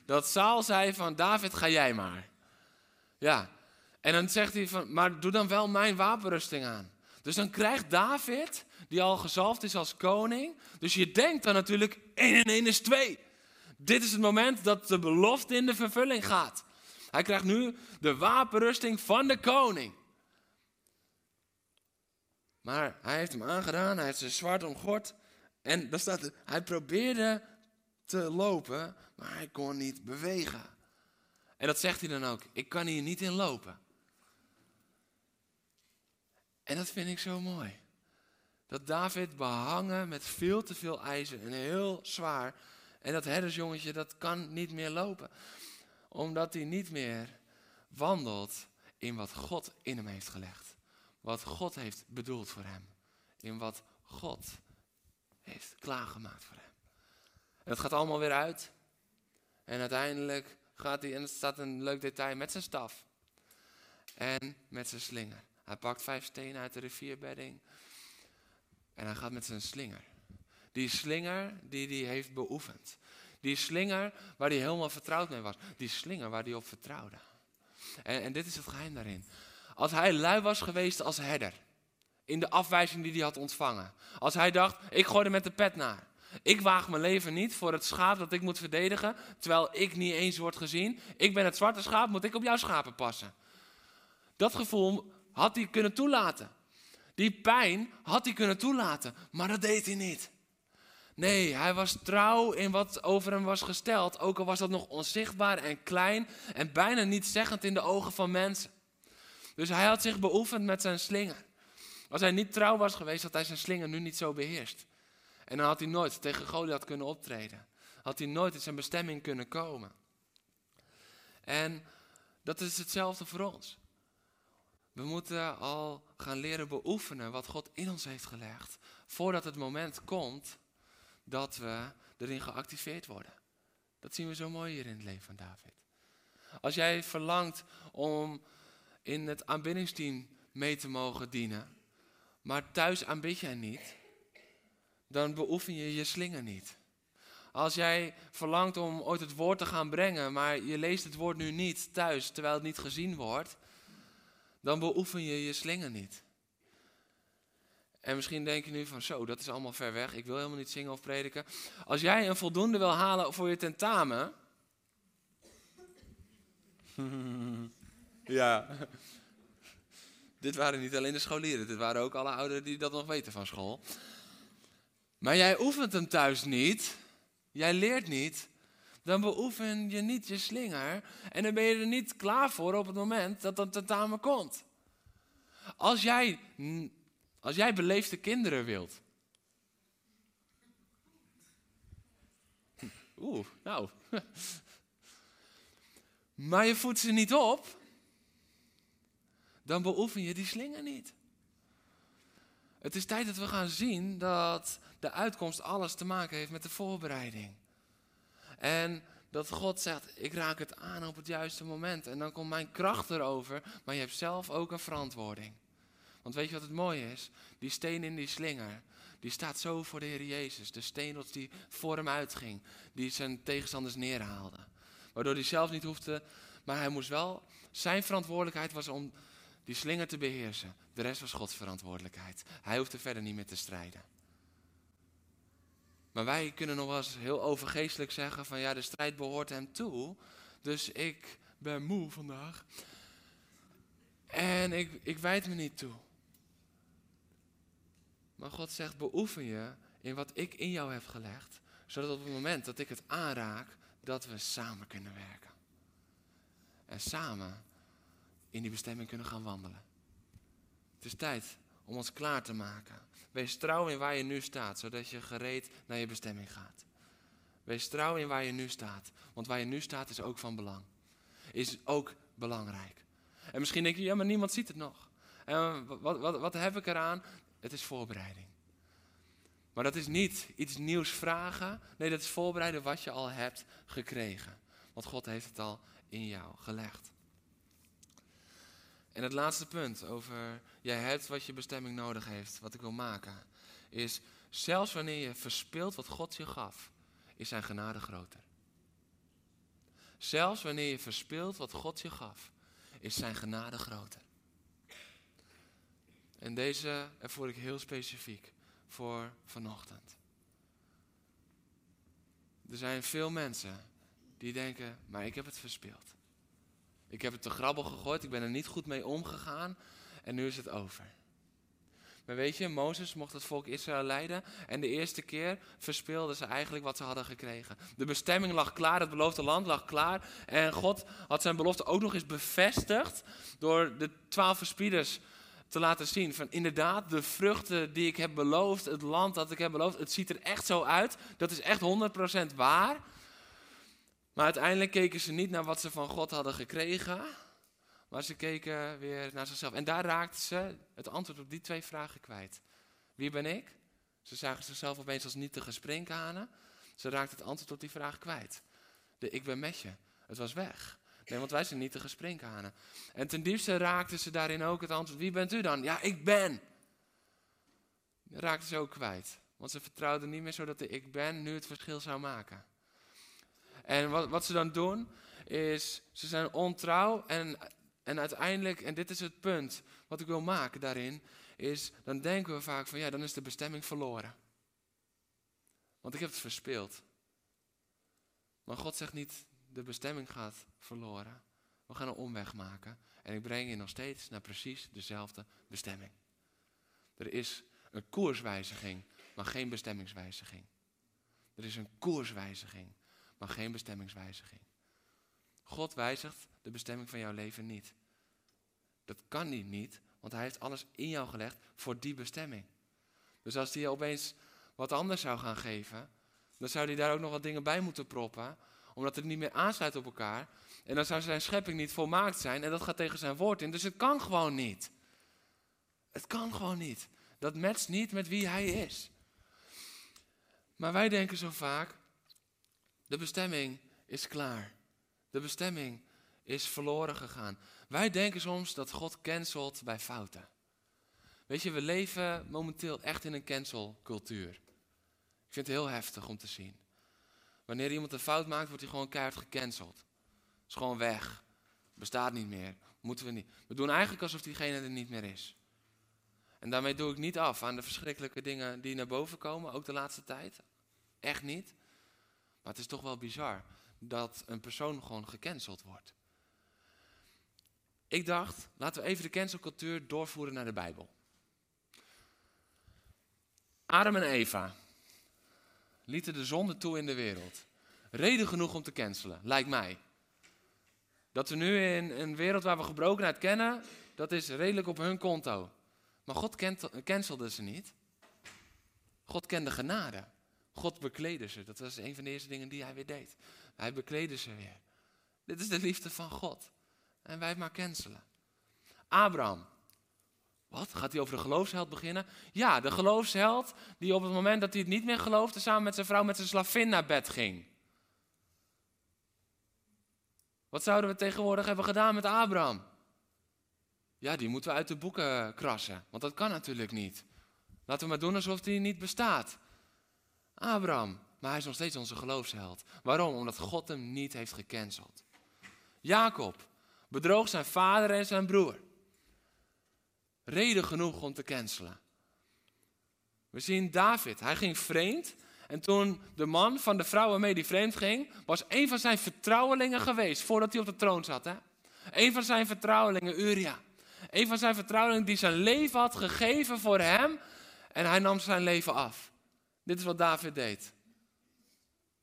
Dat Saul zei van David ga jij maar. Ja, en dan zegt hij van, maar doe dan wel mijn wapenrusting aan. Dus dan krijgt David, die al gezalfd is als koning. Dus je denkt dan natuurlijk, 1 en 1 is 2. Dit is het moment dat de belofte in de vervulling gaat. Hij krijgt nu de wapenrusting van de koning. Maar hij heeft hem aangedaan, hij heeft zijn zwaard omgord. En dan staat hij probeerde te lopen, maar hij kon niet bewegen. En dat zegt hij dan ook, ik kan hier niet in lopen. En dat vind ik zo mooi. Dat David behangen met veel te veel ijzer en heel zwaar. En dat herdersjongetje, dat kan niet meer lopen. Omdat hij niet meer wandelt in wat God in hem heeft gelegd. Wat God heeft bedoeld voor hem. In wat God heeft klaargemaakt voor hem. En het gaat allemaal weer uit. En uiteindelijk gaat hij, en er staat een leuk detail, met zijn staf. En met zijn slinger. Hij pakt vijf stenen uit de rivierbedding. En hij gaat met zijn slinger. Die slinger die hij heeft beoefend. Die slinger waar hij helemaal vertrouwd mee was. Die slinger waar hij op vertrouwde. En, en dit is het geheim daarin. Als hij lui was geweest als herder. In de afwijzing die hij had ontvangen. Als hij dacht, ik gooi er met de pet naar. Ik waag mijn leven niet voor het schaap dat ik moet verdedigen. Terwijl ik niet eens word gezien. Ik ben het zwarte schaap, moet ik op jouw schapen passen. Dat gevoel had hij kunnen toelaten. Die pijn had hij kunnen toelaten, maar dat deed hij niet. Nee, hij was trouw in wat over hem was gesteld, ook al was dat nog onzichtbaar en klein en bijna niet zeggend in de ogen van mensen. Dus hij had zich beoefend met zijn slinger. Als hij niet trouw was geweest, had hij zijn slinger nu niet zo beheerst. En dan had hij nooit tegen Goliath kunnen optreden. Had hij nooit in zijn bestemming kunnen komen. En dat is hetzelfde voor ons. We moeten al gaan leren beoefenen wat God in ons heeft gelegd. Voordat het moment komt dat we erin geactiveerd worden. Dat zien we zo mooi hier in het leven van David. Als jij verlangt om in het aanbiddingsteam mee te mogen dienen, maar thuis aanbid jij niet, dan beoefen je je slinger niet. Als jij verlangt om ooit het woord te gaan brengen, maar je leest het woord nu niet thuis terwijl het niet gezien wordt, dan beoefen je je slinger niet. En misschien denk je nu van zo, dat is allemaal ver weg. Ik wil helemaal niet zingen of prediken. Als jij een voldoende wil halen voor je tentamen. ja. dit waren niet alleen de scholieren, dit waren ook alle ouderen die dat nog weten van school. Maar jij oefent hem thuis niet. Jij leert niet dan beoefen je niet je slinger en dan ben je er niet klaar voor op het moment dat dat tentamen komt. Als jij, als jij beleefde kinderen wilt. Oeh, nou. Maar je voedt ze niet op, dan beoefen je die slinger niet. Het is tijd dat we gaan zien dat de uitkomst alles te maken heeft met de voorbereiding. En dat God zegt, ik raak het aan op het juiste moment. En dan komt mijn kracht erover, maar je hebt zelf ook een verantwoording. Want weet je wat het mooie is? Die steen in die slinger, die staat zo voor de Heer Jezus. De steen die voor hem uitging, die zijn tegenstanders neerhaalde. Waardoor hij zelf niet hoefde, maar hij moest wel, zijn verantwoordelijkheid was om die slinger te beheersen. De rest was Gods verantwoordelijkheid. Hij hoefde verder niet meer te strijden. Maar wij kunnen nog wel eens heel overgeestelijk zeggen van ja, de strijd behoort hem toe. Dus ik ben moe vandaag. En ik, ik wijd me niet toe. Maar God zegt, beoefen je in wat ik in jou heb gelegd. Zodat op het moment dat ik het aanraak, dat we samen kunnen werken. En samen in die bestemming kunnen gaan wandelen. Het is tijd om ons klaar te maken. Wees trouw in waar je nu staat, zodat je gereed naar je bestemming gaat. Wees trouw in waar je nu staat, want waar je nu staat is ook van belang. Is ook belangrijk. En misschien denk je, ja, maar niemand ziet het nog. En wat, wat, wat heb ik eraan? Het is voorbereiding. Maar dat is niet iets nieuws vragen. Nee, dat is voorbereiden wat je al hebt gekregen. Want God heeft het al in jou gelegd. En het laatste punt over jij hebt wat je bestemming nodig heeft, wat ik wil maken, is zelfs wanneer je verspilt wat God je gaf, is zijn genade groter. Zelfs wanneer je verspilt wat God je gaf, is zijn genade groter. En deze ervoor ik heel specifiek voor vanochtend. Er zijn veel mensen die denken, maar ik heb het verspeeld. Ik heb het te grabbel gegooid, ik ben er niet goed mee omgegaan en nu is het over. Maar weet je, Mozes mocht het volk Israël leiden en de eerste keer verspeelden ze eigenlijk wat ze hadden gekregen. De bestemming lag klaar, het beloofde land lag klaar en God had zijn belofte ook nog eens bevestigd door de twaalf verspieders te laten zien van inderdaad, de vruchten die ik heb beloofd, het land dat ik heb beloofd, het ziet er echt zo uit. Dat is echt 100% waar. Maar uiteindelijk keken ze niet naar wat ze van God hadden gekregen, maar ze keken weer naar zichzelf. En daar raakten ze het antwoord op die twee vragen kwijt. Wie ben ik? Ze zagen zichzelf opeens als nietige sprinkhanen. Ze raakten het antwoord op die vraag kwijt. De ik ben met je. Het was weg. Nee, want wij zijn nietige sprinkhanen. En ten diepste raakten ze daarin ook het antwoord. Wie bent u dan? Ja, ik ben. Raakten ze ook kwijt. Want ze vertrouwden niet meer zodat de ik ben nu het verschil zou maken. En wat, wat ze dan doen, is ze zijn ontrouw en, en uiteindelijk, en dit is het punt wat ik wil maken daarin, is dan denken we vaak van ja, dan is de bestemming verloren. Want ik heb het verspeeld. Maar God zegt niet, de bestemming gaat verloren. We gaan een omweg maken en ik breng je nog steeds naar precies dezelfde bestemming. Er is een koerswijziging, maar geen bestemmingswijziging. Er is een koerswijziging, maar geen bestemmingswijziging. God wijzigt de bestemming van jouw leven niet. Dat kan hij niet, want hij heeft alles in jou gelegd voor die bestemming. Dus als hij opeens wat anders zou gaan geven, dan zou hij daar ook nog wat dingen bij moeten proppen, omdat het niet meer aansluit op elkaar. En dan zou zijn schepping niet volmaakt zijn en dat gaat tegen zijn woord in. Dus het kan gewoon niet. Het kan gewoon niet. Dat matcht niet met wie hij is. Maar wij denken zo vaak, de bestemming is klaar. De bestemming is verloren gegaan. Wij denken soms dat God cancelt bij fouten. Weet je, we leven momenteel echt in een cancelcultuur. Ik vind het heel heftig om te zien. Wanneer iemand een fout maakt, wordt hij gewoon keihard gecanceld. Is gewoon weg. Bestaat niet meer. Moeten we niet. We doen eigenlijk alsof diegene er niet meer is. En daarmee doe ik niet af aan de verschrikkelijke dingen die naar boven komen, ook de laatste tijd. Echt niet. Maar het is toch wel bizar dat een persoon gewoon gecanceld wordt. Ik dacht, laten we even de cancelcultuur doorvoeren naar de Bijbel. Adam en Eva lieten de zonde toe in de wereld. Reden genoeg om te cancelen, lijkt mij. Dat we nu in een wereld waar we gebrokenheid kennen, dat is redelijk op hun konto. Maar God cancelde ze niet. God kende genade. God bekleedde ze. Dat was een van de eerste dingen die hij weer deed. Hij bekleedde ze weer. Dit is de liefde van God. En wij maar cancelen. Abraham. Wat? Gaat hij over de geloofsheld beginnen? Ja, de geloofsheld die op het moment dat hij het niet meer geloofde, samen met zijn vrouw met zijn slavin naar bed ging. Wat zouden we tegenwoordig hebben gedaan met Abraham? Ja, die moeten we uit de boeken krassen, want dat kan natuurlijk niet. Laten we maar doen alsof die niet bestaat. Abraham, maar hij is nog steeds onze geloofsheld. Waarom? Omdat God hem niet heeft gecanceld. Jacob bedroog zijn vader en zijn broer. Reden genoeg om te cancelen. We zien David, hij ging vreemd. En toen de man van de vrouw waarmee hij vreemd ging, was een van zijn vertrouwelingen geweest voordat hij op de troon zat. Hè? Een van zijn vertrouwelingen, Uria. Een van zijn vertrouwelingen die zijn leven had gegeven voor hem. En hij nam zijn leven af. Dit is wat David deed.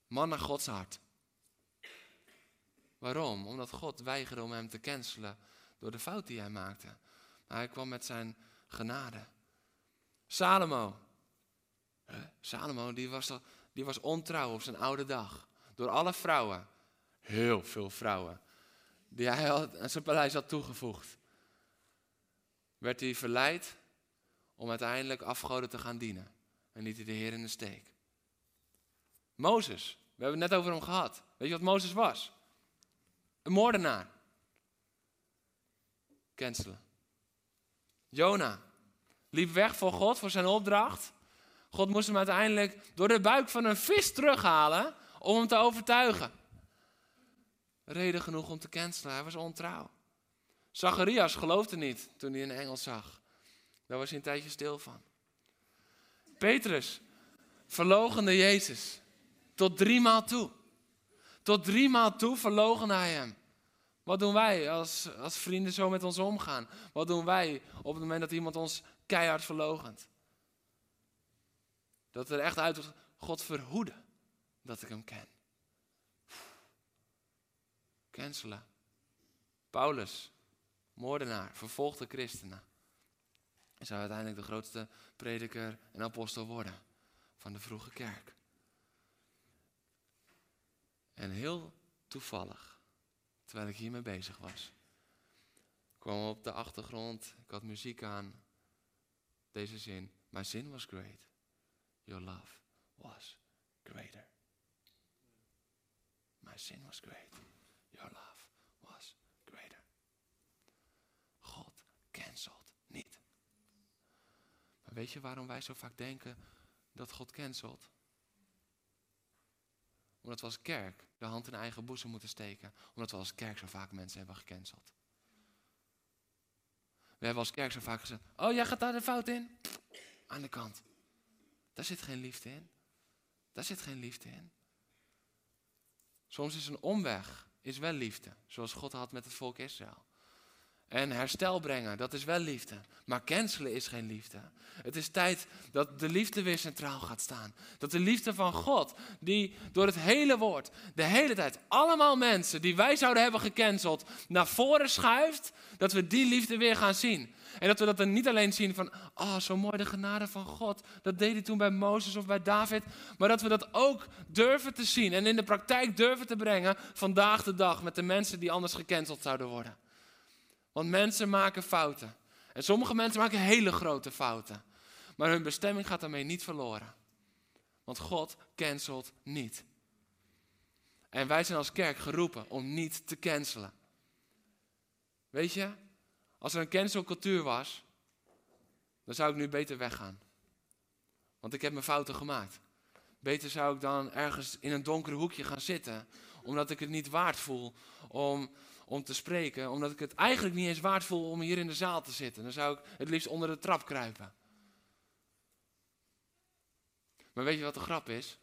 Man naar Gods hart. Waarom? Omdat God weigerde om hem te cancelen door de fout die hij maakte. Maar hij kwam met zijn genade. Salomo. Salomo die was, die was ontrouw op zijn oude dag. Door alle vrouwen. Heel veel vrouwen. Die hij aan zijn paleis had toegevoegd. Werd hij verleid om uiteindelijk afgoden te gaan dienen. En liet hij de Heer in de steek. Mozes. We hebben het net over hem gehad. Weet je wat Mozes was? Een moordenaar. Cancelen. Jona liep weg voor God, voor zijn opdracht. God moest hem uiteindelijk door de buik van een vis terughalen om hem te overtuigen. Reden genoeg om te cancelen, hij was ontrouw. Zacharias geloofde niet toen hij een engel zag. Daar was hij een tijdje stil van. Petrus verlogende Jezus tot drie maal toe. Tot drie maal toe verlogen hij hem. Wat doen wij als, als vrienden zo met ons omgaan? Wat doen wij op het moment dat iemand ons keihard verlogent? Dat er echt uit God verhoeden dat ik hem ken. Cancelen. Paulus, moordenaar, vervolgde christenen. En zou uiteindelijk de grootste prediker en apostel worden van de vroege kerk. En heel toevallig, terwijl ik hiermee bezig was, kwam op de achtergrond, ik had muziek aan, deze zin. My sin was great, your love was greater. My sin was great, your love was greater. God. Maar weet je waarom wij zo vaak denken dat God cancelt? Omdat we als kerk de hand in eigen boezem moeten steken. Omdat we als kerk zo vaak mensen hebben gecanceld. We hebben als kerk zo vaak gezegd: Oh, jij gaat daar de fout in? Aan de kant. Daar zit geen liefde in. Daar zit geen liefde in. Soms is een omweg is wel liefde, zoals God had met het volk Israël. En herstel brengen, dat is wel liefde. Maar cancelen is geen liefde. Het is tijd dat de liefde weer centraal gaat staan. Dat de liefde van God, die door het hele woord, de hele tijd, allemaal mensen die wij zouden hebben gecanceld, naar voren schuift, dat we die liefde weer gaan zien. En dat we dat dan niet alleen zien van, oh zo mooi de genade van God. Dat deed hij toen bij Mozes of bij David. Maar dat we dat ook durven te zien en in de praktijk durven te brengen vandaag de dag met de mensen die anders gecanceld zouden worden. Want mensen maken fouten. En sommige mensen maken hele grote fouten. Maar hun bestemming gaat daarmee niet verloren. Want God cancelt niet. En wij zijn als kerk geroepen om niet te cancelen. Weet je, als er een cancelcultuur was, dan zou ik nu beter weggaan. Want ik heb mijn fouten gemaakt. Beter zou ik dan ergens in een donker hoekje gaan zitten, omdat ik het niet waard voel om om te spreken, omdat ik het eigenlijk niet eens waard voel om hier in de zaal te zitten. Dan zou ik het liefst onder de trap kruipen. Maar weet je wat de grap is?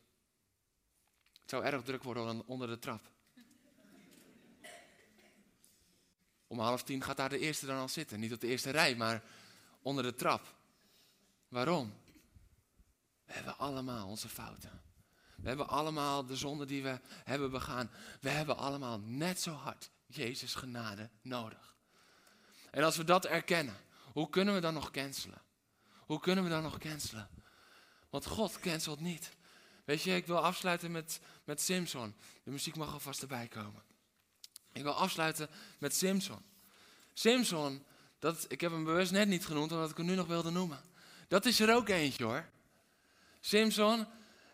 Het zou erg druk worden onder de trap. Om half tien gaat daar de eerste dan al zitten. Niet op de eerste rij, maar onder de trap. Waarom? We hebben allemaal onze fouten. We hebben allemaal de zonde die we hebben begaan. We hebben allemaal net zo hard Jezus genade nodig. En als we dat erkennen, hoe kunnen we dan nog cancelen? Hoe kunnen we dan nog cancelen? Want God cancelt niet. Weet je, ik wil afsluiten met, met Simpson. De muziek mag alvast erbij komen. Ik wil afsluiten met Simpson. Simpson, dat, ik heb hem bewust net niet genoemd, omdat ik hem nu nog wilde noemen. Dat is er ook eentje hoor. Simpson,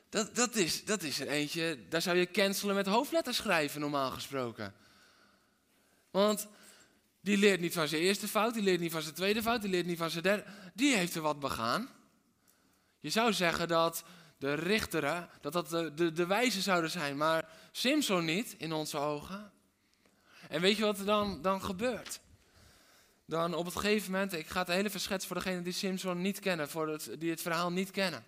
dat, dat, is, dat is er eentje, daar zou je cancelen met hoofdletters schrijven normaal gesproken. Want die leert niet van zijn eerste fout, die leert niet van zijn tweede fout, die leert niet van zijn derde. Die heeft er wat begaan. Je zou zeggen dat de richteren, dat dat de, de, de wijze zouden zijn, maar Simpson niet in onze ogen. En weet je wat er dan, dan gebeurt? Dan op het gegeven moment, ik ga het hele verschets voor degenen die Simpson niet kennen, voor die het verhaal niet kennen.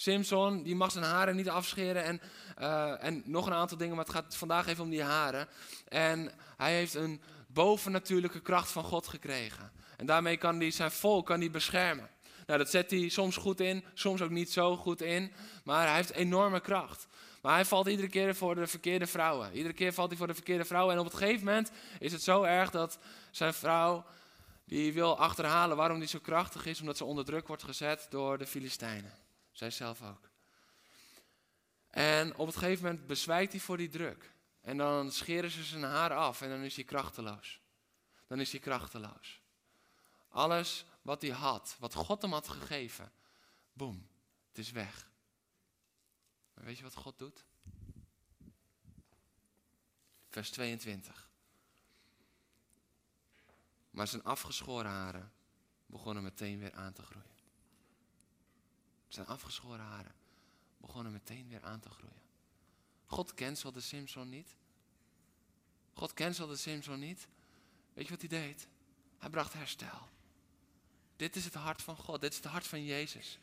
Simpson, die mag zijn haren niet afscheren en, uh, en nog een aantal dingen, maar het gaat vandaag even om die haren. En hij heeft een bovennatuurlijke kracht van God gekregen. En daarmee kan hij zijn volk kan hij beschermen. Nou, dat zet hij soms goed in, soms ook niet zo goed in, maar hij heeft enorme kracht. Maar hij valt iedere keer voor de verkeerde vrouwen. Iedere keer valt hij voor de verkeerde vrouwen. En op het gegeven moment is het zo erg dat zijn vrouw die wil achterhalen waarom hij zo krachtig is, omdat ze onder druk wordt gezet door de Filistijnen. Zij zelf ook. En op het gegeven moment bezwijkt hij voor die druk. En dan scheren ze zijn haar af en dan is hij krachteloos. Dan is hij krachteloos. Alles wat hij had, wat God hem had gegeven, boem, het is weg. Maar weet je wat God doet? Vers 22. Maar zijn afgeschoren haren begonnen meteen weer aan te groeien. Zijn afgeschoren haren begonnen meteen weer aan te groeien. God cancelde Simpson niet. God cancelde Simpson niet. Weet je wat hij deed? Hij bracht herstel. Dit is het hart van God. Dit is het hart van Jezus.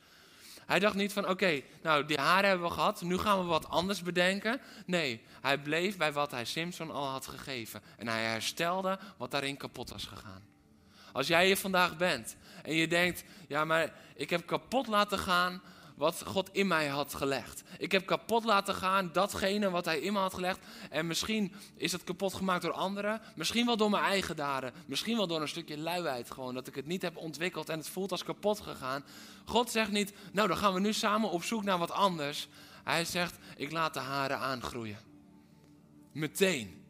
Hij dacht niet van, oké, nou die haren hebben we gehad, nu gaan we wat anders bedenken. Nee, hij bleef bij wat hij Simpson al had gegeven. En hij herstelde wat daarin kapot was gegaan. Als jij hier vandaag bent en je denkt, ja maar ik heb kapot laten gaan wat God in mij had gelegd. Ik heb kapot laten gaan datgene wat hij in me had gelegd. En misschien is het kapot gemaakt door anderen. Misschien wel door mijn eigen daden. Misschien wel door een stukje luiheid gewoon. Dat ik het niet heb ontwikkeld en het voelt als kapot gegaan. God zegt niet, nou dan gaan we nu samen op zoek naar wat anders. Hij zegt, ik laat de haren aangroeien. Meteen.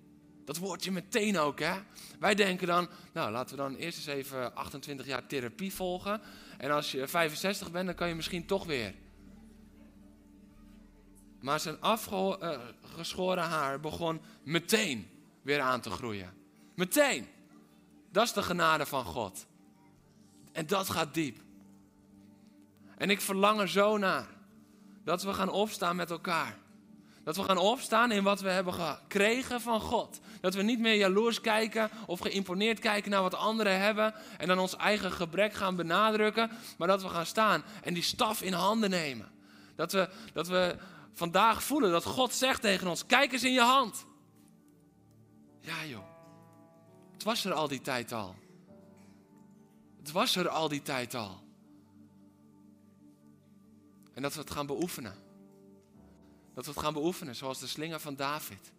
Dat woordje meteen ook, hè? Wij denken dan, nou laten we dan eerst eens even 28 jaar therapie volgen. En als je 65 bent, dan kan je misschien toch weer. Maar zijn afgeschoren haar begon meteen weer aan te groeien. Meteen. Dat is de genade van God. En dat gaat diep. En ik verlang er zo naar dat we gaan opstaan met elkaar. Dat we gaan opstaan in wat we hebben gekregen van God. Dat we niet meer jaloers kijken of geïmponeerd kijken naar wat anderen hebben. En dan ons eigen gebrek gaan benadrukken. Maar dat we gaan staan en die staf in handen nemen. Dat we, dat we vandaag voelen dat God zegt tegen ons: Kijk eens in je hand. Ja, joh. Het was er al die tijd al. Het was er al die tijd al. En dat we het gaan beoefenen. Dat we het gaan beoefenen, zoals de slinger van David.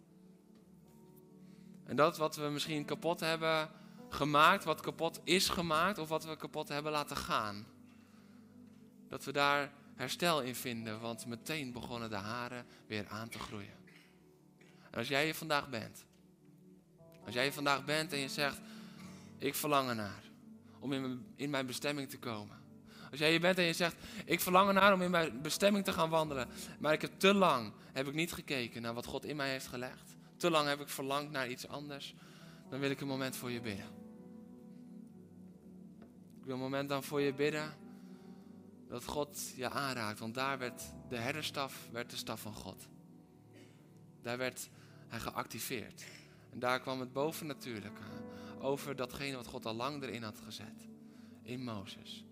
En dat wat we misschien kapot hebben gemaakt, wat kapot is gemaakt, of wat we kapot hebben laten gaan. Dat we daar herstel in vinden, want meteen begonnen de haren weer aan te groeien. En als jij hier vandaag bent, als jij hier vandaag bent en je zegt, ik verlang ernaar om in mijn, in mijn bestemming te komen. Als jij hier bent en je zegt, ik verlang ernaar om in mijn bestemming te gaan wandelen, maar ik heb te lang heb ik niet gekeken naar wat God in mij heeft gelegd. Te lang heb ik verlangd naar iets anders. Dan wil ik een moment voor je bidden. Ik wil een moment dan voor je bidden dat God je aanraakt. Want daar werd de herderstaf werd de staf van God. Daar werd hij geactiveerd. En daar kwam het bovennatuurlijke over datgene wat God al lang erin had gezet. In Mozes.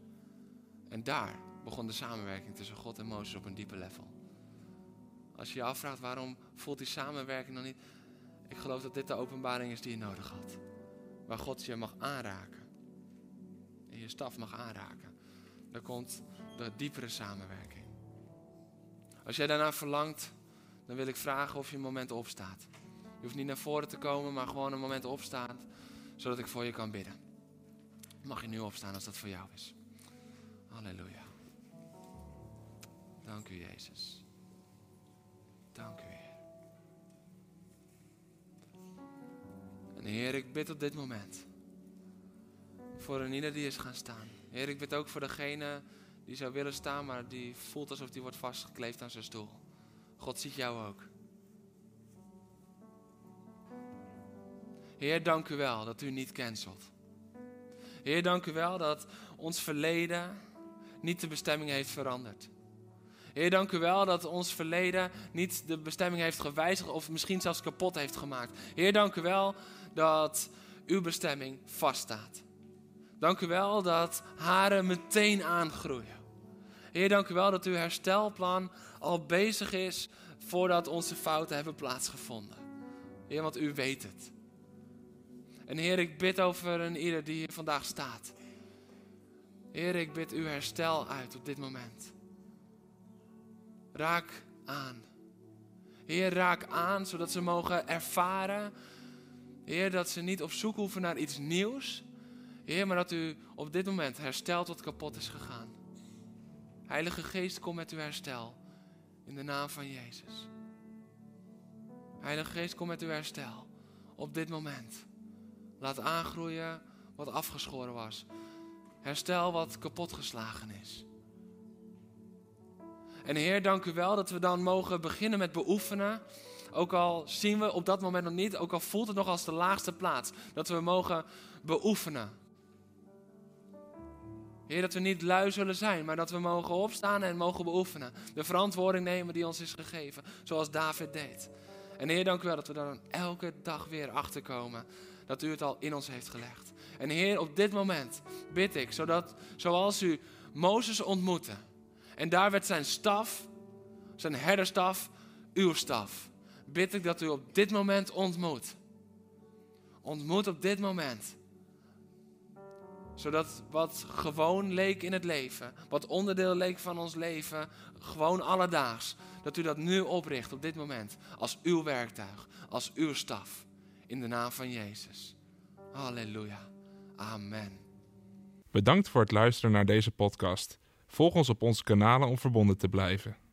En daar begon de samenwerking tussen God en Mozes op een diepe level. Als je je afvraagt waarom voelt die samenwerking dan niet. Ik geloof dat dit de openbaring is die je nodig had. Waar God je mag aanraken. En je staf mag aanraken. Dan komt de diepere samenwerking. Als jij daarna verlangt, dan wil ik vragen of je een moment opstaat. Je hoeft niet naar voren te komen, maar gewoon een moment opstaan, zodat ik voor je kan bidden. Mag je nu opstaan als dat voor jou is. Halleluja. Dank u, Jezus. Dank u, En Heer, ik bid op dit moment voor een ieder die is gaan staan. Heer, ik bid ook voor degene die zou willen staan, maar die voelt alsof die wordt vastgekleefd aan zijn stoel. God ziet jou ook. Heer, dank u wel dat u niet cancelt. Heer, dank u wel dat ons verleden niet de bestemming heeft veranderd. Heer, dank u wel dat ons verleden niet de bestemming heeft gewijzigd of misschien zelfs kapot heeft gemaakt. Heer, dank u wel dat uw bestemming vaststaat. Dank u wel dat haren meteen aangroeien. Heer, dank u wel dat uw herstelplan al bezig is voordat onze fouten hebben plaatsgevonden. Heer, want u weet het. En Heer, ik bid over een ieder die hier vandaag staat. Heer, ik bid uw herstel uit op dit moment. Raak aan. Heer, raak aan zodat ze mogen ervaren. Heer, dat ze niet op zoek hoeven naar iets nieuws. Heer, maar dat u op dit moment herstelt wat kapot is gegaan. Heilige Geest, kom met uw herstel. In de naam van Jezus. Heilige Geest, kom met uw herstel. Op dit moment. Laat aangroeien wat afgeschoren was. Herstel wat kapotgeslagen is. En Heer, dank u wel dat we dan mogen beginnen met beoefenen. Ook al zien we op dat moment nog niet, ook al voelt het nog als de laagste plaats. Dat we mogen beoefenen. Heer, dat we niet lui zullen zijn, maar dat we mogen opstaan en mogen beoefenen. De verantwoording nemen die ons is gegeven, zoals David deed. En Heer, dank u wel dat we dan elke dag weer achterkomen dat u het al in ons heeft gelegd. En Heer, op dit moment bid ik, zodat zoals u Mozes ontmoette. En daar werd zijn staf, zijn herderstaf, uw staf. Bid ik dat u op dit moment ontmoet. Ontmoet op dit moment. Zodat wat gewoon leek in het leven, wat onderdeel leek van ons leven, gewoon alledaags, dat u dat nu opricht op dit moment als uw werktuig, als uw staf. In de naam van Jezus. Halleluja. Amen. Bedankt voor het luisteren naar deze podcast. Volg ons op onze kanalen om verbonden te blijven.